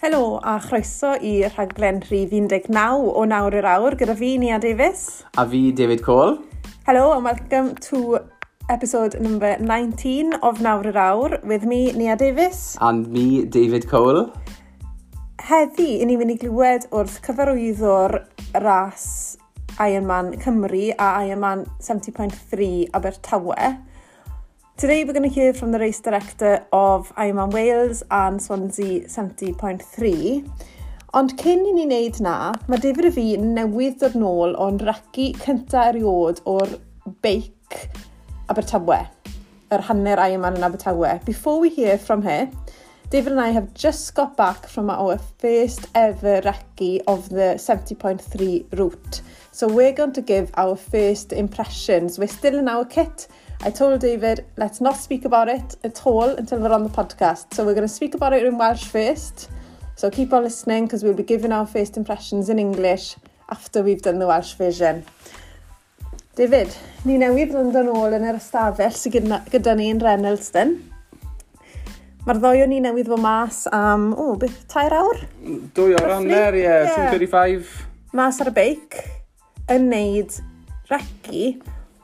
Helo a chroeso i rhaglen rhif 19 o nawr i'r awr gyda fi Nia Davies. A fi David Cole. Hello and welcome to episode number 19 of Nawr i'r awr with me Nia Davies. And me David Cole. Heddi, i ni mynd i glywed wrth cyfarwyddo'r ras Ironman Cymru a Ironman 70.3 Abertawe Today we're going to hear from the race director of Ironman Wales and Swansea 70.3. Ond cyn i ni wneud na, mae David a fi newydd dod nôl o'n racu cyntaf eriod o'r beic Abertawe, yr hanner Ironman yn Abertawe. Before we hear from her, David and I have just got back from our first ever racu of the 70.3 route. So we're going to give our first impressions. We're still in our kit. I told David, let's not speak about it at all until we're on the podcast. So we're going to speak about it in Welsh first. So keep on listening because we'll be giving our first impressions in English after we've done the Welsh version. David, ni newydd yn ôl yn yr ystafell sydd gyda, gyda ni yn Reynoldston. Mae'r ddoi o ni newydd fod mas am, o, oh, beth, tair awr? Dwy awr hanner, ie, yeah, 2.35. Mas ar y beic yn neud regi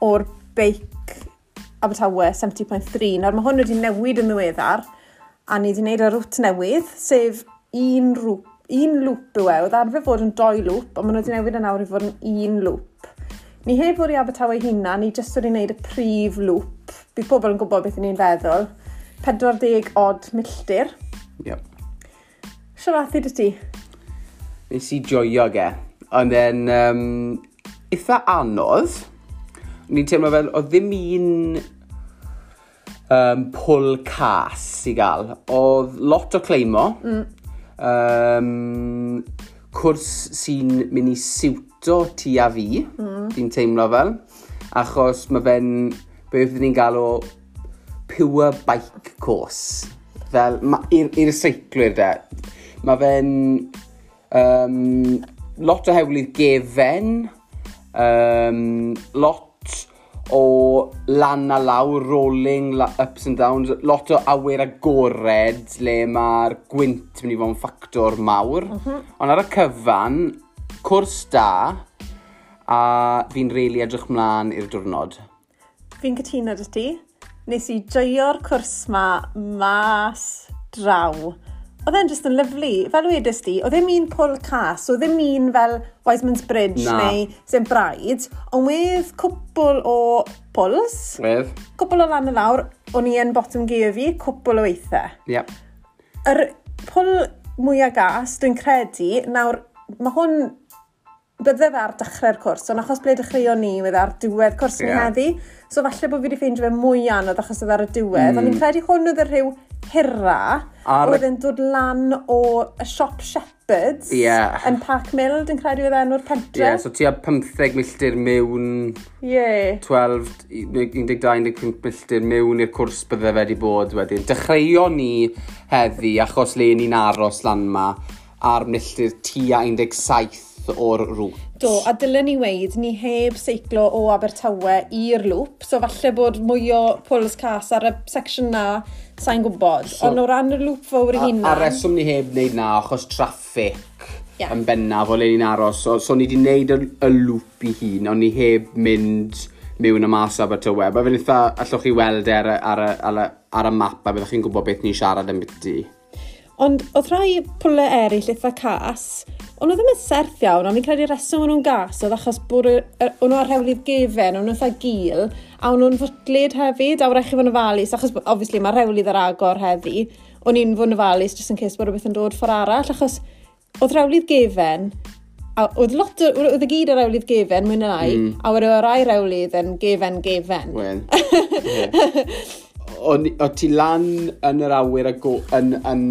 o'r beic Abertawe 70.3. Nawr mae hwn wedi newid yn ddiweddar a ni wedi gwneud y rwt newydd, sef un, rŵp, un lŵp yw e. Oedd arfer fod yn doi lŵp, ond maen nhw wedi newid e yn awr i fod yn un lŵp. Ni heb fod i Abertawe hunan, ni jyst wedi gwneud y prif lŵp. Bydd pobl yn gwybod beth ni'n feddwl. 40 odd milltir. Yep. Siarathu dy ti? Nes i joio ge. Ond then, um, eitha anodd. Ni'n teimlo fel, oedd ddim un um, pwl cas i gael. Oedd lot o cleimo. Mm. Um, cwrs sy'n mynd i siwto ti a fi, mm. fi'n teimlo fel. Achos mae fe'n, be fyddwn ni'n o pure bike course. Fel, i'r seiclwyr de. Mae fe'n um, lot o hewlydd gefen, Um, lot o lan a lawr, rolling, la, ups and downs, lot o awyr agored le mae'r gwynt mynd i fod yn ffactor mawr. Mm -hmm. Ond ar y cyfan, cwrs da, a fi'n reili edrych mlaen i'r diwrnod. Fi'n cytuno dy ti. Nes i joio'r cwrs ma mas draw oedd e'n just yn lyflu. Fel wedys di, oedd e'n un pwl cas, oedd e'n un fel Wiseman's Bridge Na. neu St Bride, ond wedd cwpl o pwls. Wedd. cwpl o lan y lawr, o'n i yn bottom gear fi, cwpl o weithiau. Yep. Yr pwl mwyaf gas, dwi'n credu, nawr, mae hwn bydde fe ar dechrau'r cwrs, ond achos ble dechreuo ni, wedd ar diwedd cwrs yeah. ni heddi, so falle bod fi wedi ffeindio fe mwy anodd achos oedd ar y diwedd, mm. ond ni'n credu hwn oedd y rhyw hira Ar... oedd yn dod lan o y siop Shepherds yeah. yn Park Mill, dwi'n credu oedd enw'r pentre. Ie, yeah, so ti a 15 milltir mewn... Ie. Yeah. 12, 12-15 milltir mewn i'r cwrs bydde fe wedi bod wedyn. Dechreuo ni heddi, achos le ni'n aros lan ma, ar milltir tua 17 o'r rŵt. Do, a dylen ni weid, ni heb seiclo o Abertawe i'r lŵp, so falle bod mwy o pwls cas ar y section na Sa'n gwybod, so, ond o ran y lŵp fawr hunan... A, a reswm ni heb wneud na, achos traffic yeah. yn bennaf o le ni'n aros. So, so ni wedi wneud y, y lŵp i hun, ond ni heb mynd mewn y mas ab y tyweb. A fe'n eitha, allwch chi weld e ar y, ar y, ar y, ar y map a byddwch chi'n gwybod beth ni'n siarad yn byty. Ond oedd rhai pwle eraill eitha cas, ond oedd ddim yn serth iawn, ond fi'n credu reswm o'n nhw'n gas oedd achos bod o'n nhw ar hewlydd gefen, o'n nhw'n eitha gil, a o'n nhw'n fwtlid hefyd, a wrach i fod yn ofalus, achos obviously mae rhewlydd ar agor heddi, o'n i'n fod yn ofalus jyst yn cys bod rhywbeth yn dod ffordd arall, achos oedd rhewlydd gefen, a oedd lot o, oedd y gyd ar rewlydd gefen, mwyn na lai, mm. a oedd yr ai rewlydd yn gefen gefen. Wen. yeah. o, o ti lan yn yr awyr ago, yn, yn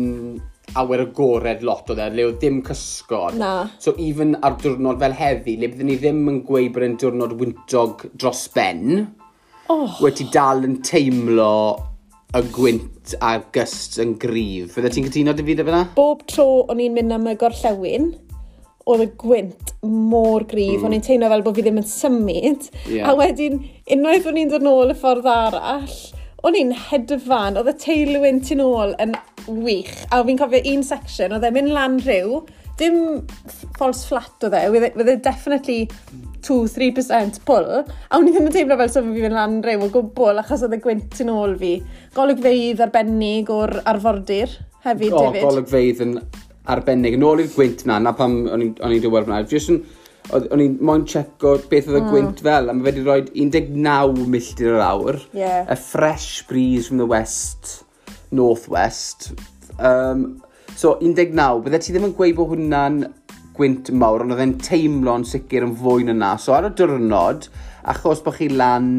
awyr agored lot o dde, le oedd e, ddim cysgod. Na. So even ar diwrnod fel heddi, le byddwn ni ddim yn gweud bod e'n diwrnod wyntog dros ben, oh. wedi dal yn teimlo y gwynt a'r gyst yn gryf. Fydde ti'n cytuno dy fi efo fyna? Bob tro o'n i'n mynd am y gorllewin, oedd y gwynt mor gryf, mm. o'n i'n teimlo fel bod fi ddim yn symud. Yeah. A wedyn, unwaith o'n i'n dod nôl y ffordd arall, o'n i'n hedfan, oedd y teilwyn tu nôl yn wych, a fi'n cofio un section, oedd e'n mynd lan rhyw, dim false flat oedd e, oedd e, e definitely 2-3% pull, a o'n i ddim yn teimlo fel sef so fi fynd lan rhyw o gwbl, achos oedd y gwynt tu nôl fi. Golygfeidd arbennig o'r arfordir hefyd, o, David. O, golygfeidd yn arbennig. Nôl i'r gwynt na, na pam o'n i'n dywedd fyna. Jyst yn o'n i'n moyn checo beth oedd y mm. gwynt fel, a mae wedi rhoi 19 milltir yr awr. Yeah. A fresh breeze from the west, north-west. Um, so, 19. Bydde ti ddim yn gweud bod hwnna'n gwynt mawr, ond oedd e'n teimlo'n sicr yn fwy na na. So, ar y diwrnod, achos bod chi lan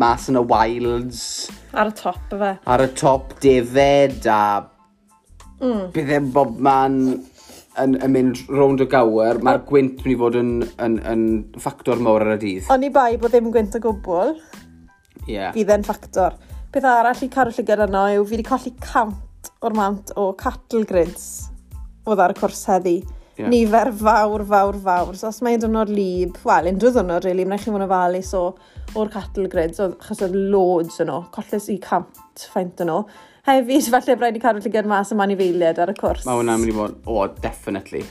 mas yn y wilds... Ar y top, fe. Ar y top, defed, a... Mm. Bydd bob man yn, yn mynd rownd o gawer, mae'r gwynt mynd i fod yn, yn, yn ffactor mawr ar y dydd. O'n i bai bod ddim gwynt o gwbl, yeah. Bydd e'n ffactor. Peth arall i cario llygad yno yw fi wedi colli cant o'r mant o cattle grids oedd ar y cwrs heddi. Yeah. Nifer fawr, fawr, fawr. So os mae'n dwrnod lib, wel, unrhyw dwrnod, really, mae'n chi fod yn ofalu, so o'r cattle grids, achos oedd loads yno, colles i cant ffaint yno hefyd, falle braidd i cadw llygad mas yma i feiliad ar y cwrs. Mae hwnna'n mynd i fod, o, oh, definitely.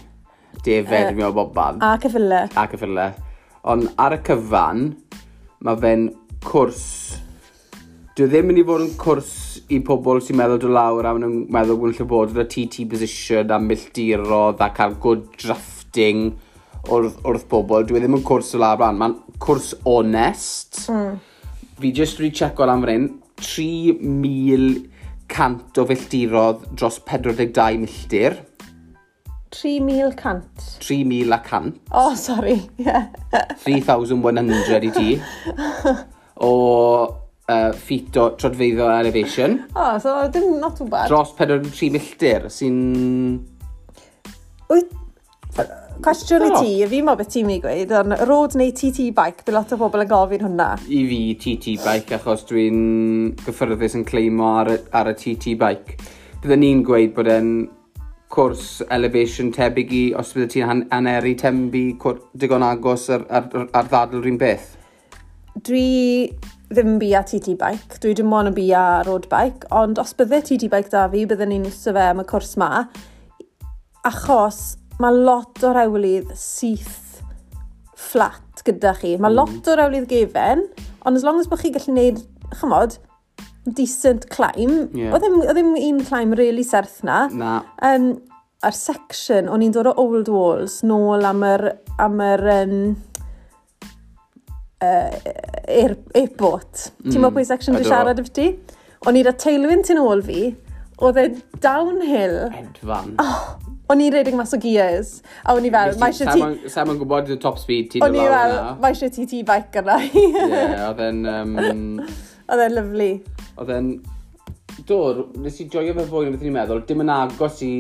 Defed uh, mi o bobad. A cyffyle. A cyffyle. Ond ar y cyfan, mae fe'n cwrs... Dwi e ddim mynd i fod yn cwrs i pobl sy'n meddwl dod lawr a maen meddwl bod yn lle bod y TT position a milltirodd a cael good drafting wrth, wrth pobl. Dwi e ddim yn cwrs o lawr bran. Mae'n cwrs onest. Mm. Fi jyst wedi checo lan fan hyn. 3,000 cant o filltirodd dros 42 milltir. 3,000 cant. 3,000 a cant. O, oh, sori. Yeah. 3,100 i ti. O uh, feet o trodfeiddo elevation. O, oh, so dim not too bad. Dros 43 milltir, sy'n... Wyt Cwestiwn i ti, fi mo beth ti'n mynd i gweud, ond road neu TT bike, bydd lot o bobl yn gofyn hwnna. I fi TT bike, achos dwi'n gyffyrddus yn cleimo ar, ar y TT bike. Byddwn ni'n gweud bod e'n cwrs elevation tebyg i, os bydde ti'n han, aneri tembu digon agos ar, ar, ar ddadl rhywun beth? Dwi ddim bu a TT bike, dwi dim ond yn bu a road bike, ond os bydde TT bike da fi, byddwn ni'n iwsio fe am y cwrs ma, achos mae lot o rewlydd syth flat gyda chi. Mae mm. lot o rewlydd gefen, ond as long as bod chi gallu gwneud, chymod, decent climb, yeah. oedd ddim un climb really serth na. Na. Um, a'r section, o'n i'n dod o Old Walls nôl am yr, am yr um, uh, air, airport. Mm. Ti'n meddwl mm. pwy section dwi'n siarad efo ti? O'n i'n teilwyn tu ôl fi, oedd e downhill. Hedfan. Oh, o'n i'n redeg mas o gears, a o'n i fel, mae eisiau ti... Sam yn gwybod y top speed ti'n ddod lawr yna. O'n i fel, mae eisiau ti ti bike yna. Ie, oedd e'n... Um, Oedd e'n lyflu. Oedd e'n... Dwr, nes i joio fe fwy na beth ni'n meddwl, dim yn agos i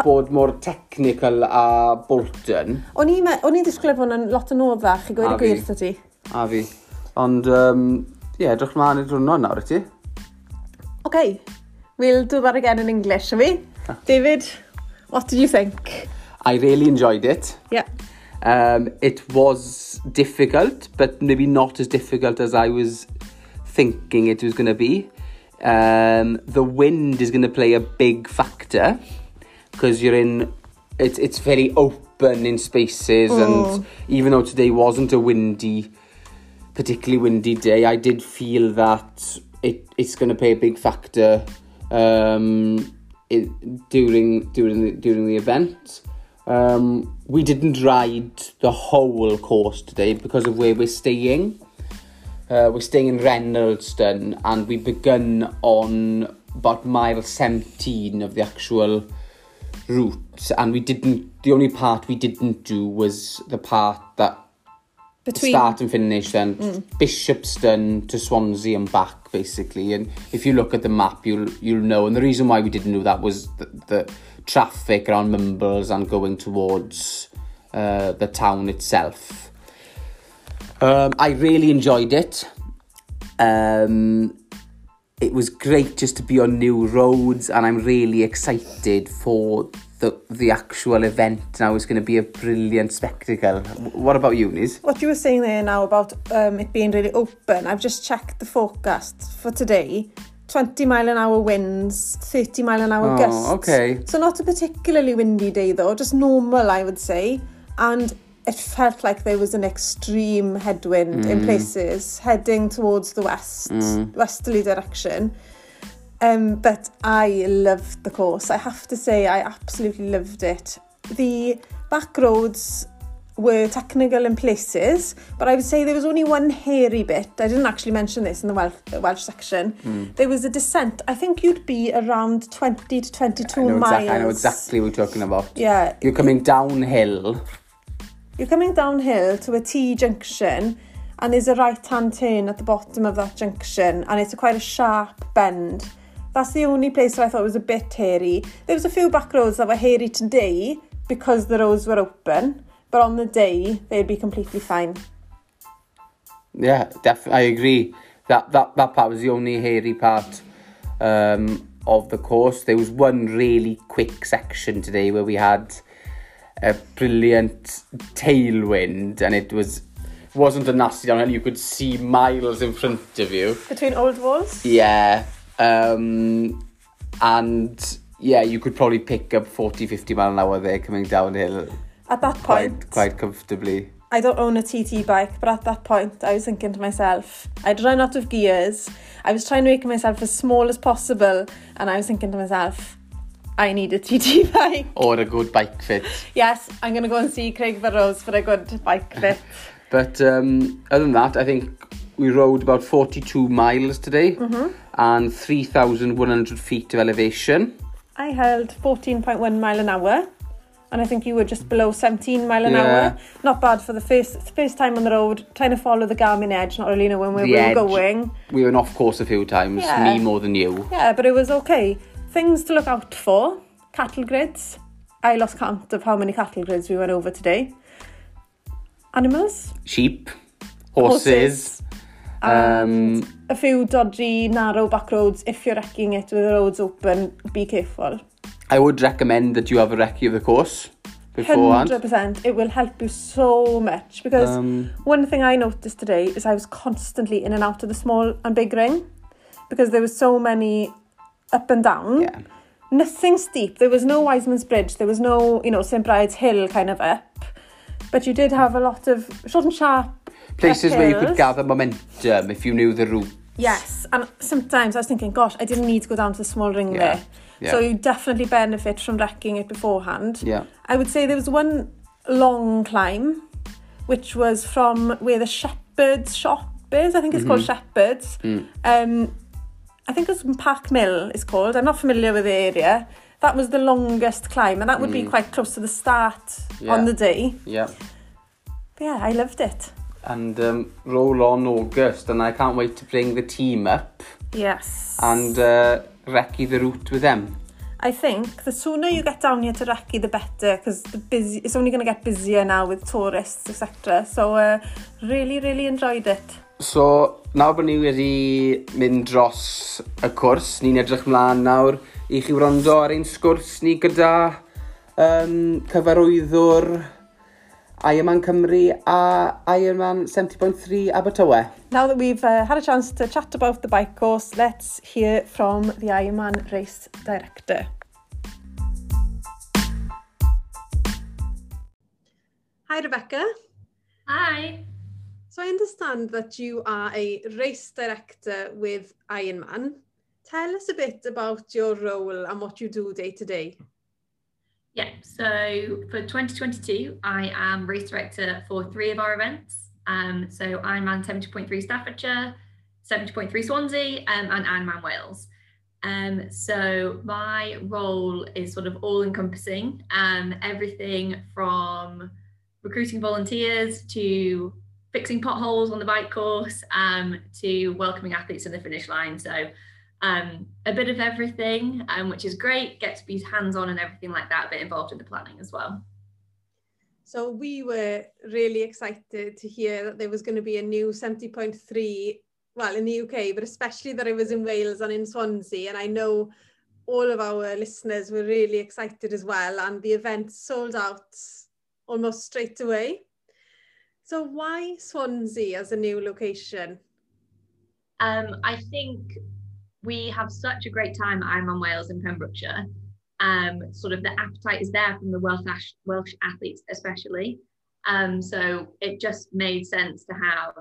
bod mor technical a bolton. O'n i'n disgwyl bod hwnna'n lot yn oddach i gweud y gwir ti. A fi. Ond, um, ie, yeah, drach mlaen i'r drwnon nawr i ti. Oce. Okay. We'll do that again in English, shall we? David? What did you think? I really enjoyed it. Yeah. Um, it was difficult, but maybe not as difficult as I was thinking it was going to be. Um, the wind is going to play a big factor because you're in. It's it's very open in spaces, and even though today wasn't a windy, particularly windy day, I did feel that it it's going to play a big factor um, it, during, during, the, during the event. Um, we didn't ride the whole course today because of where we're staying. Uh, we're staying in Reynoldston and we begun on about mile 17 of the actual route and we didn't the only part we didn't do was the part that Between... Start and finish then. Mm. Bishopston to Swansea and back, basically. And if you look at the map, you'll, you'll know. And the reason why we didn't do that was the, the traffic around Mumbles and going towards uh, the town itself. Um, I really enjoyed it. Um, it was great just to be on new roads and I'm really excited for the, the actual event now is going to be a brilliant spectacle. What about you, Nis? What you were saying there now about um, it being really open, I've just checked the forecast for today. 20 mile an hour winds, 30 mile an hour oh, gusts. okay. So not a particularly windy day though, just normal I would say. And it felt like there was an extreme headwind mm. in places heading towards the west, mm. westerly direction. Um, but I loved the course. I have to say I absolutely loved it. The back roads were technical in places, but I would say there was only one hairy bit. I didn't actually mention this in the Welsh, Welsh section. Mm. There was a descent. I think you'd be around 20 to 22 I know miles. Exactly, I know exactly what you're talking about. Yeah. You're coming downhill. You're coming downhill to a T junction, and there's a right-hand turn at the bottom of that junction, and it's a quite a sharp bend. That's the only place where I thought it was a bit hairy. There was a few back roads that were hairy today because the roads were open, but on the day, they'd be completely fine. Yeah, def I agree. That, that, that part was the only hairy part um, of the course. There was one really quick section today where we had a brilliant tailwind and it was wasn't a nasty downhill. You could see miles in front of you. Between old walls? Yeah, Um, and yeah, you could probably pick up 40, 50 mile an hour there coming downhill. At that point. Quite, quite comfortably. I don't own a TT bike, but at that point, I was thinking to myself, I'd run out of gears. I was trying to make myself as small as possible, and I was thinking to myself, I need a TT bike. Or a good bike fit. yes, I'm going to go and see Craig Burrows for a good bike fit. but um, other than that, I think we rode about 42 miles today mm -hmm. and 3,100 feet of elevation. I held 14.1 mile an hour and I think you were just below 17 mile an yeah. hour. Not bad for the first first time on the road, trying to follow the Garmin edge, not really knowing where the we edge. were going. We were off course a few times, yeah. me more than you. Yeah, but it was okay. Things to look out for, cattle grids. I lost count of how many cattle grids we went over today. Animals? Sheep. Horses. horses Um, a few dodgy, narrow back roads if you're wrecking it with the roads open, be careful. I would recommend that you have a recce of the course beforehand. 100%. It will help you so much because um, one thing I noticed today is I was constantly in and out of the small and big ring because there was so many up and down. Yeah. Nothing steep. There was no Wiseman's Bridge. There was no, you know, St. Bride's Hill kind of up. But you did have a lot of short and sharp Places where you could gather momentum if you knew the route. Yes, and sometimes I was thinking, gosh, I didn't need to go down to the small ring yeah. there. Yeah. So you definitely benefit from wrecking it beforehand. Yeah. I would say there was one long climb, which was from where the Shepherd's shop is. I think it's mm -hmm. called mm-hmm. Shepherd's. Mm. Um, I think it's Park Mill it's called. I'm not familiar with the area. That was the longest climb, and that would mm. be quite close to the start yeah. on the day. Yeah. But yeah, I loved it and um, roll on August, and I can't wait to bring the team up. Yes. And uh, recce the route with them. I think the sooner you get down here to Recce, the better, because the busy, it's only going to get busier now with tourists, etc. So, uh, really, really enjoyed it. So, nawr bod ni wedi mynd dros y cwrs, ni'n edrych mlaen nawr i chi wrando ar ein sgwrs ni gyda um, cyfarwyddwr Ironman Cymru a Ironman 70.3 Abertawe. Now that we've uh, had a chance to chat about the bike course, let's hear from the Ironman race director. Hi, Rebecca. Hi. So I understand that you are a race director with Ironman. Tell us a bit about your role and what you do day to day. Yeah, so for 2022, I am race director for three of our events. Um, so Ironman 70.3 Staffordshire, 70.3 Swansea, um, and Ironman Wales. Um, so my role is sort of all encompassing, um, everything from recruiting volunteers to fixing potholes on the bike course um, to welcoming athletes to the finish line. So um, a bit of everything, um, which is great. Get to be hands-on and everything like that, but involved in the planning as well. So we were really excited to hear that there was going to be a new 70.3 well, in the UK, but especially that I was in Wales and in Swansea. And I know all of our listeners were really excited as well. And the event sold out almost straight away. So why Swansea as a new location? Um, I think we have such a great time at Ironman Wales in Pembrokeshire. Um, sort of the appetite is there from the Welsh, Welsh athletes, especially. Um, so it just made sense to have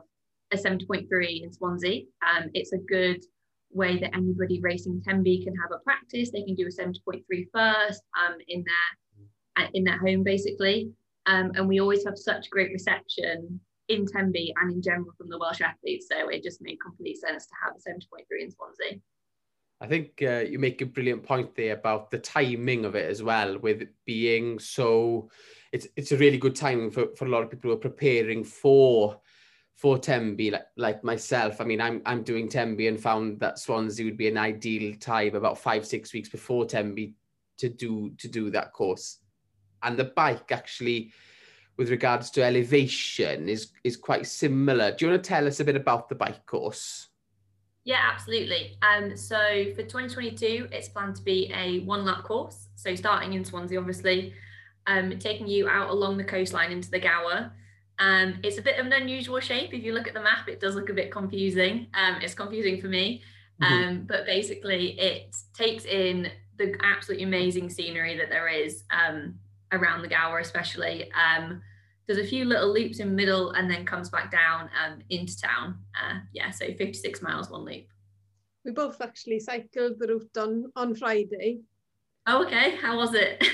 a 70.3 in Swansea. Um, it's a good way that anybody racing Tenby can have a practice. They can do a 70.3 first um, in their in their home basically. Um, and we always have such great reception in Tenby and in general from the Welsh athletes. So it just made complete sense to have a 70.3 in Swansea. I think uh, you make a brilliant point there about the timing of it as well, with being so. It's it's a really good timing for, for a lot of people who are preparing for for Tembi, like, like myself. I mean, I'm I'm doing Tembi and found that Swansea would be an ideal time about five six weeks before Tembi to do to do that course, and the bike actually. with regards to elevation is is quite similar. Do you want to tell us a bit about the bike course? Yeah, absolutely. Um, so for 2022, it's planned to be a one lap course. So starting in Swansea, obviously, um, taking you out along the coastline into the Gower. Um, it's a bit of an unusual shape. If you look at the map, it does look a bit confusing. Um, it's confusing for me. Mm-hmm. Um, but basically, it takes in the absolutely amazing scenery that there is um, around the Gower, especially. There's a few little loops in the middle and then comes back down um, into town. Uh, yeah, so 56 miles one loop. We both actually cycled the route on, on Friday. Oh, okay. How was it?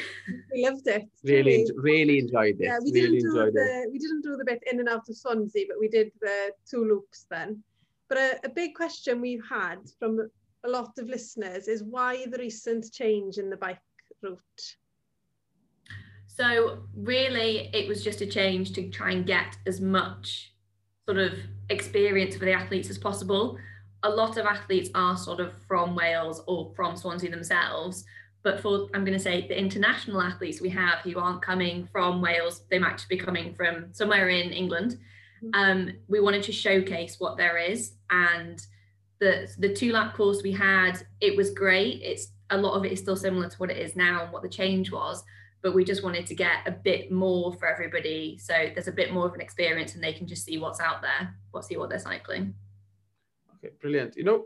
we loved it. Really, really enjoyed it. Yeah, we really didn't do the it. we didn't do the bit in and out of Swansea, but we did the two loops then. But a, a big question we've had from a lot of listeners is why the recent change in the bike route? So really, it was just a change to try and get as much sort of experience for the athletes as possible. A lot of athletes are sort of from Wales or from Swansea themselves, but for I'm going to say the international athletes we have who aren't coming from Wales, they might be coming from somewhere in England. Mm-hmm. Um, we wanted to showcase what there is, and the the two lap course we had, it was great. It's a lot of it is still similar to what it is now and what the change was but we just wanted to get a bit more for everybody. So there's a bit more of an experience and they can just see what's out there what see what they're cycling. Okay brilliant. You know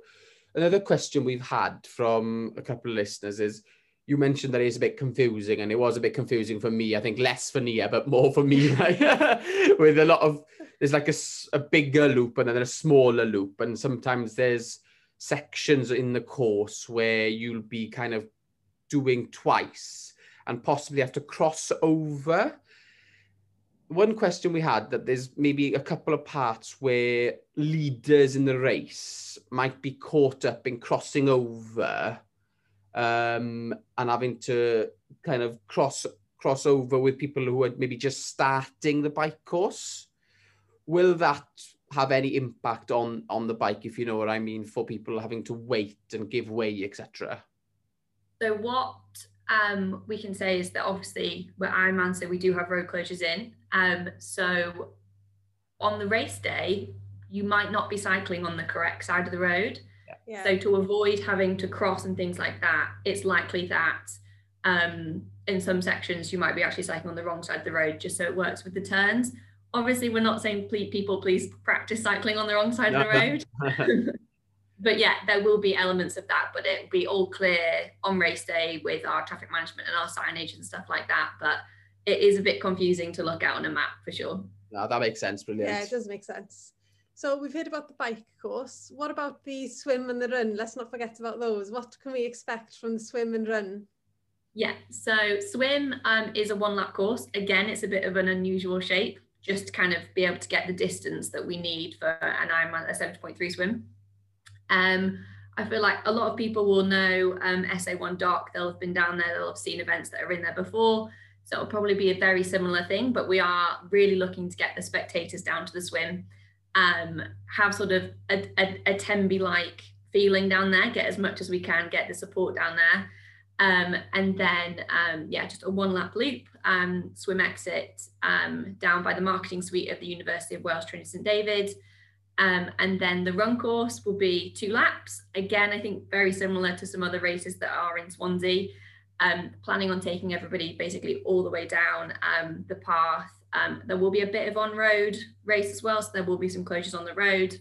another question we've had from a couple of listeners is you mentioned that it's a bit confusing and it was a bit confusing for me. I think less for nia but more for me with a lot of there's like a, a bigger loop and then a smaller loop. And sometimes there's sections in the course where you'll be kind of doing twice and possibly have to cross over. One question we had that there's maybe a couple of parts where leaders in the race might be caught up in crossing over um, and having to kind of cross cross over with people who are maybe just starting the bike course. Will that have any impact on on the bike, if you know what I mean, for people having to wait and give way, etc.? So what um, we can say is that obviously we're Ironman, so we do have road closures in. Um, so on the race day, you might not be cycling on the correct side of the road. Yeah. So to avoid having to cross and things like that, it's likely that um, in some sections you might be actually cycling on the wrong side of the road just so it works with the turns. Obviously, we're not saying please, people please practice cycling on the wrong side of the road. but yeah, there will be elements of that, but it'll be all clear on race day with our traffic management and our signage and stuff like that. But it is a bit confusing to look at on a map for sure. No, that makes sense. Brilliant. Yeah, it does make sense. So we've heard about the bike course. What about the swim and the run? Let's not forget about those. What can we expect from the swim and run? Yeah, so swim um, is a one lap course. Again, it's a bit of an unusual shape, just to kind of be able to get the distance that we need for an Ironman, a 7.3 swim. Um, I feel like a lot of people will know um, SA1 Dock. They'll have been down there, they'll have seen events that are in there before. So it'll probably be a very similar thing, but we are really looking to get the spectators down to the swim, um, have sort of a, a, a Tenby like feeling down there, get as much as we can, get the support down there. Um, and then, um, yeah, just a one lap loop, um, swim exit um, down by the marketing suite of the University of Wales Trinity St David Um, and then the run course will be two laps. Again, I think very similar to some other races that are in Swansea. Um, planning on taking everybody basically all the way down um, the path. Um, there will be a bit of on-road race as well, so there will be some closures on the road.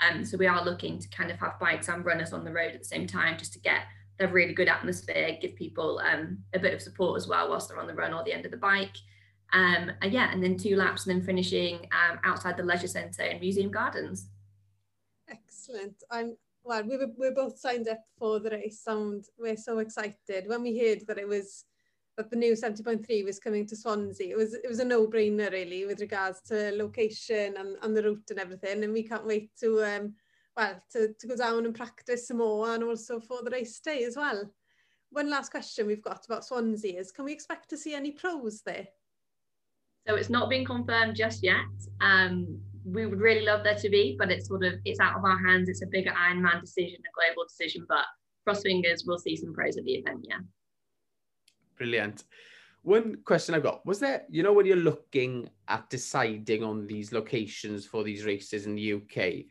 Um, so we are looking to kind of have bikes and runners on the road at the same time, just to get the really good atmosphere, give people um, a bit of support as well whilst they're on the run or the end of the bike. Um, and yeah, and then two laps and then finishing um, outside the leisure centre in Museum Gardens. Excellent. I'm well. We were we were both signed up for the race, and we're so excited when we heard that it was that the new 70.3 was coming to Swansea. It was it was a no-brainer really with regards to location and, and the route and everything. And we can't wait to um, well to, to go down and practice some more and also for the race day as well. One last question we've got about Swansea is can we expect to see any pros there? So it's not been confirmed just yet. Um, we would really love there to be, but it's sort of it's out of our hands. It's a bigger Ironman decision, a global decision. But cross fingers, we'll see some pros at the event. Yeah. Brilliant. One question I've got was there, you know, when you're looking at deciding on these locations for these races in the UK,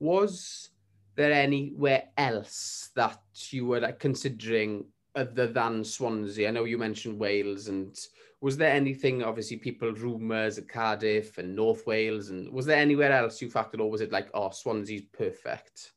was there anywhere else that you were like, considering other than Swansea? I know you mentioned Wales and was there anything, obviously, people rumours at Cardiff and North Wales, and was there anywhere else you factored, or was it like, oh, Swansea's perfect?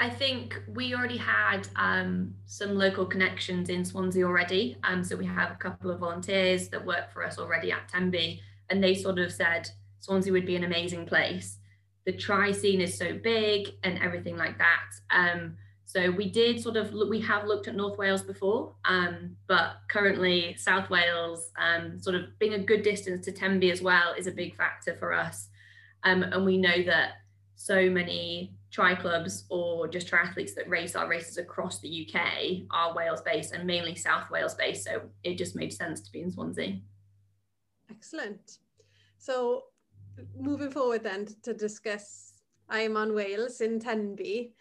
I think we already had um, some local connections in Swansea already. Um, so we have a couple of volunteers that work for us already at Tenby, and they sort of said Swansea would be an amazing place. The tri scene is so big and everything like that. Um, so we did sort of look, we have looked at North Wales before, um, but currently South Wales, um, sort of being a good distance to Tenby as well, is a big factor for us. Um, and we know that so many tri clubs or just triathletes that race our races across the UK are Wales based and mainly South Wales based. So it just made sense to be in Swansea. Excellent. So moving forward then to discuss I'm on Wales in Tenby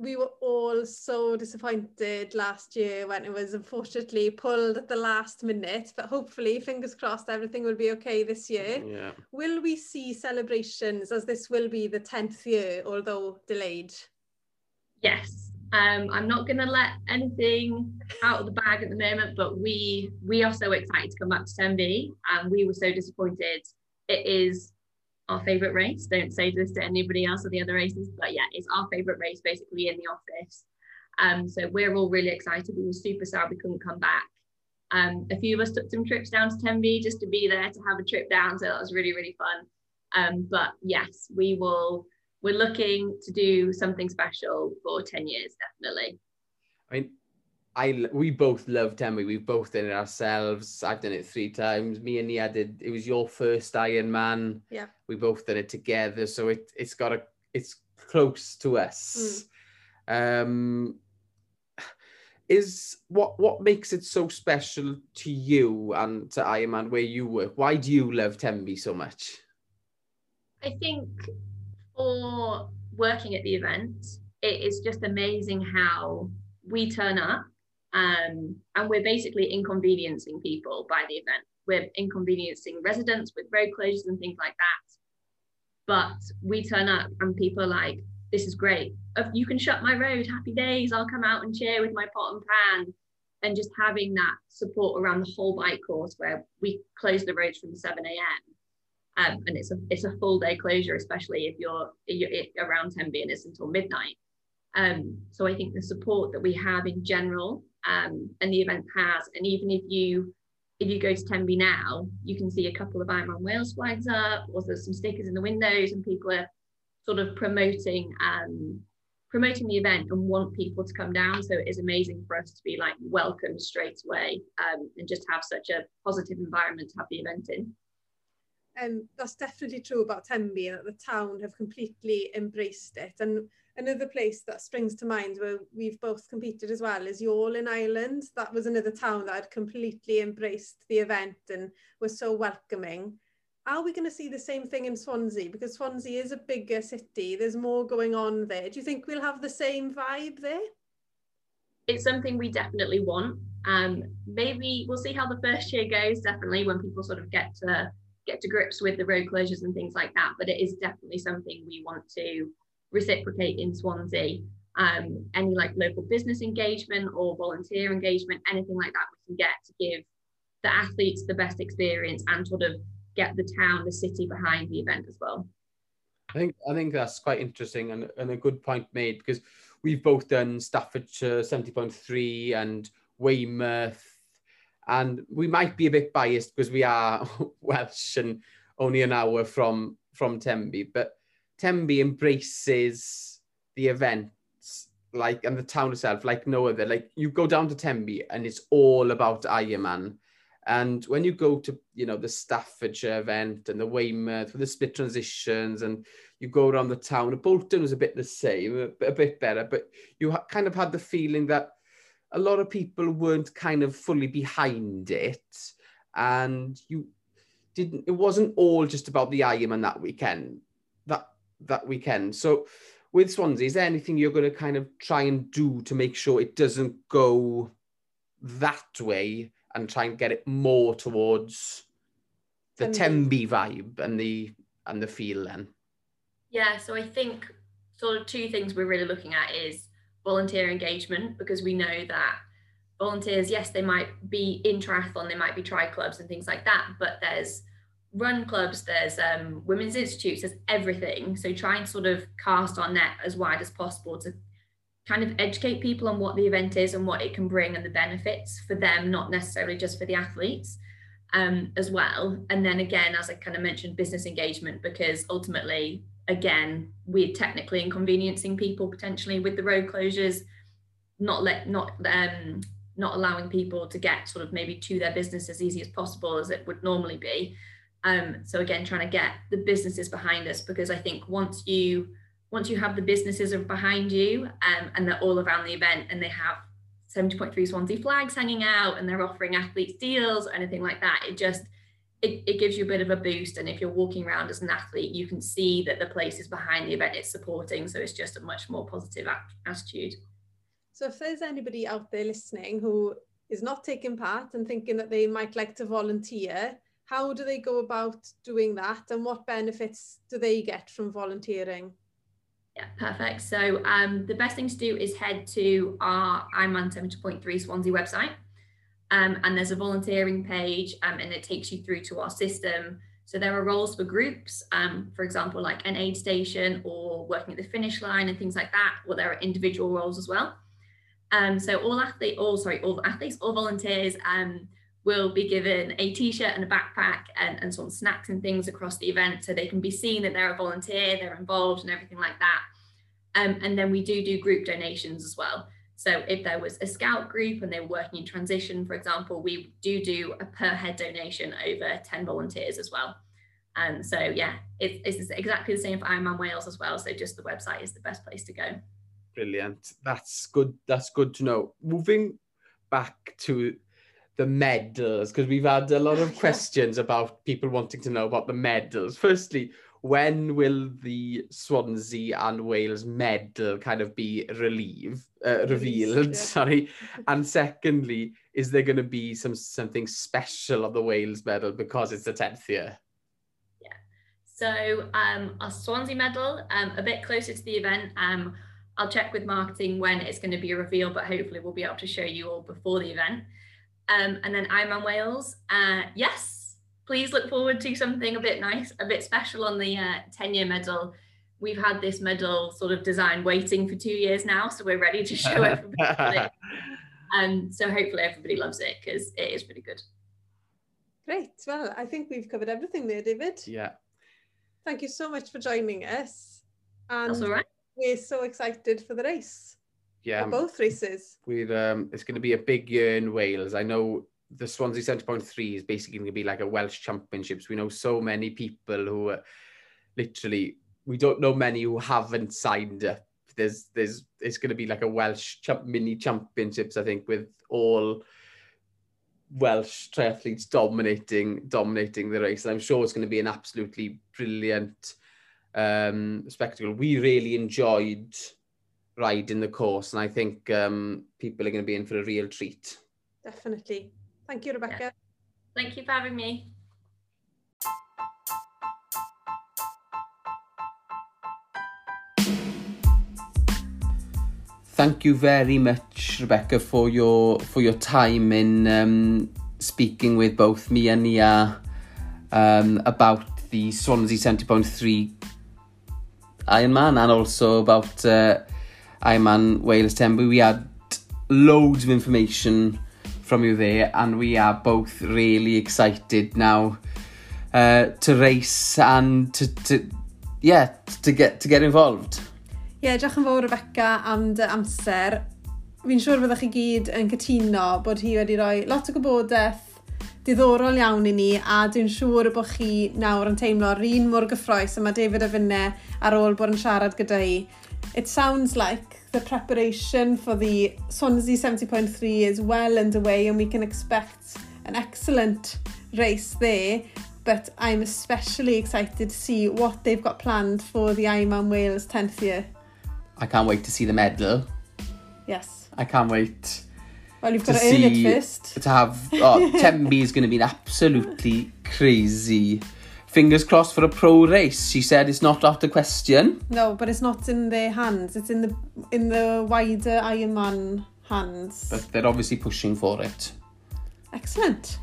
we were all so disappointed last year when it was unfortunately pulled at the last minute, but hopefully, fingers crossed, everything will be okay this year. Yeah. Will we see celebrations as this will be the 10th year, although delayed? Yes. Um, I'm not going to let anything out of the bag at the moment, but we we are so excited to come back to Tenby, and we were so disappointed. It is our favorite race. Don't say this to anybody else of the other races, but yeah, it's our favorite race basically in the office. Um, so we're all really excited. We were super sad we couldn't come back. Um, a few of us took some trips down to Tenby just to be there to have a trip down. So that was really, really fun. Um, but yes, we will, we're looking to do something special for 10 years, definitely. I mean, I we both love Tenby. We've both done it ourselves. I've done it three times. Me and Nia did. It was your first Iron Man. Yeah. We both did it together, so it it's got a it's close to us. Mm. Um, is what what makes it so special to you and to Iron Man where you work? Why do you love Tenby so much? I think for working at the event, it is just amazing how we turn up um, and we're basically inconveniencing people by the event. We're inconveniencing residents with road closures and things like that. But we turn up and people are like, this is great. You can shut my road, happy days. I'll come out and cheer with my pot and pan. And just having that support around the whole bike course where we close the roads from 7 a.m. Um, and it's a it's a full day closure, especially if you're, you're around Tenby and it's until midnight. Um, so I think the support that we have in general um, and the event has. And even if you if you go to Tenby now, you can see a couple of Ironman Wales flags up, or there's some stickers in the windows, and people are sort of promoting um, promoting the event and want people to come down. So it is amazing for us to be like welcomed straight away um, and just have such a positive environment to have the event in. And that's definitely true about Tenby, that the town have completely embraced it. And another place that springs to mind where we've both competed as well is Youghal in Ireland. That was another town that had completely embraced the event and was so welcoming. Are we going to see the same thing in Swansea? Because Swansea is a bigger city, there's more going on there. Do you think we'll have the same vibe there? It's something we definitely want. Um, maybe we'll see how the first year goes, definitely, when people sort of get to get to grips with the road closures and things like that. But it is definitely something we want to reciprocate in Swansea. Um, any like local business engagement or volunteer engagement, anything like that, we can get to give the athletes the best experience and sort of get the town, the city behind the event as well. I think I think that's quite interesting and, and a good point made because we've both done Staffordshire 70.3 and Weymouth and we might be a bit biased because we are Welsh and only an hour from from Tenby but Tembi embraces the event like and the town itself like no other. Like you go down to Tembi and it's all about Ironman. And when you go to you know the Staffordshire event and the Weymouth with the split transitions and you go around the town Bolton was a bit the same a, a bit better but you kind of had the feeling that a lot of people weren't kind of fully behind it. And you didn't it wasn't all just about the Ironman that weekend. That that weekend. So with Swansea, is there anything you're going to kind of try and do to make sure it doesn't go that way and try and get it more towards the um, Tenby vibe and the and the feel then. Yeah, so I think sort of two things we're really looking at is volunteer engagement because we know that volunteers, yes, they might be in triathlon, they might be tri clubs and things like that, but there's run clubs, there's um, women's institutes, there's everything. So try and sort of cast our net as wide as possible to kind of educate people on what the event is and what it can bring and the benefits for them, not necessarily just for the athletes um, as well. And then again, as I kind of mentioned, business engagement, because ultimately, again, we're technically inconveniencing people potentially with the road closures, not let not um, not allowing people to get sort of maybe to their business as easy as possible as it would normally be. Um, so again, trying to get the businesses behind us because I think once you once you have the businesses behind you um, and they're all around the event and they have 70.3 Swansea flags hanging out and they're offering athletes deals or anything like that, it just it, it gives you a bit of a boost. And if you're walking around as an athlete, you can see that the place is behind the event it's supporting. So it's just a much more positive attitude. So if there's anybody out there listening who is not taking part and thinking that they might like to volunteer, how do they go about doing that and what benefits do they get from volunteering? Yeah, perfect. So um, the best thing to do is head to our Ironman 70.3 Swansea website. Um, and there's a volunteering page um, and it takes you through to our system. So there are roles for groups, um, for example, like an aid station or working at the finish line and things like that. Well, there are individual roles as well. Um, so all athletes, all sorry, all athletes, all volunteers um, will be given a t-shirt and a backpack and, and some snacks and things across the event so they can be seen that they're a volunteer, they're involved and everything like that. Um, and then we do do group donations as well. So if there was a scout group and they were working in transition, for example, we do do a per head donation over 10 volunteers as well. And um, so yeah, it, it's exactly the same for Ironman Wales as well. So just the website is the best place to go. Brilliant. That's good. That's good to know. Moving back to the medals, because we've had a lot of questions about people wanting to know about the medals. Firstly, when will the Swansea and Wales medal kind of be relieved, uh, revealed? Yeah. Sorry, and secondly, is there going to be some something special of the Wales medal because it's the tenth year? Yeah. So um, our Swansea medal, um, a bit closer to the event. Um, I'll check with marketing when it's going to be revealed, but hopefully we'll be able to show you all before the event. Um, and then Ironman Wales, uh, yes, please look forward to something a bit nice, a bit special on the uh, 10 year medal. We've had this medal sort of design waiting for two years now, so we're ready to show everybody. um, so hopefully everybody loves it because it is pretty good. Great. Well, I think we've covered everything there, David. Yeah. Thank you so much for joining us. And That's all right. We're so excited for the race. Yeah. For both races. We've, um, it's going to be a big year in Wales. I know the Swansea Centre Point 3 is basically going to be like a Welsh Championships. We know so many people who are literally, we don't know many who haven't signed up. There's, there's, it's going to be like a Welsh champ, mini championships, I think, with all Welsh triathletes dominating, dominating the race. And I'm sure it's going to be an absolutely brilliant um, spectacle. We really enjoyed ride in the course, and I think um, people are going to be in for a real treat. Definitely. Thank you, Rebecca. Yeah. Thank you for having me. Thank you very much, Rebecca, for your for your time in um, speaking with both me and Nia um, about the Swansea 70.3 Ironman and also about uh, Ironman Wales Tembu, we had loads of information from you there, and we are both really excited now uh, to race and to, to yeah, to get, to get involved. Ie, yeah, diolch yn fawr Rebecca am dy uh, amser. Fi'n siŵr fyddwch chi gyd yn cytuno bod hi wedi rhoi lot o gwybodaeth diddorol iawn i ni a dwi'n siŵr bod chi nawr yn teimlo'r un mor gyffroes yma David a finne ar ôl bod yn siarad gyda hi. It sounds like the preparation for the Swansea 70.3 is well underway and we can expect an excellent race there. But I'm especially excited to see what they've got planned for the Ironman Wales 10th year. I can't wait to see the medal. Yes. I can't wait. Well, you've got to, to earn see, it first. To have, oh, Tembi is going to be an absolutely crazy fingers crossed for a pro race. She said it's not out of question. No, but it's not in their hands. It's in the in the wider Ironman hands. But they're obviously pushing for it. Excellent.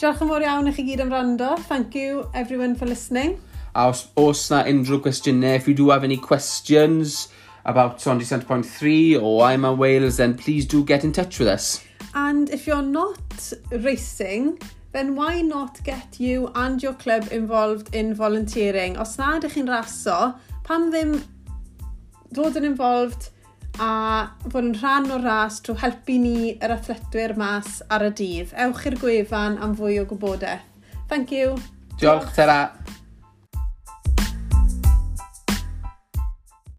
Diolch yn fawr iawn i chi gyd am rando. Thank you everyone for listening. A os, os na unrhyw gwestiynau, if you do have any questions about Sondi Centre Point 3 or I'm on Wales, then please do get in touch with us. And if you're not racing, then why not get you and your club involved in volunteering? Os na ydych chi'n raso, pam ddim dod yn involved a fod yn rhan o'r ras trwy helpu ni yr athletwyr mas ar y dydd. Ewch i'r gwefan am fwy o gwybodaeth. Thank you. Diolch, Diolch.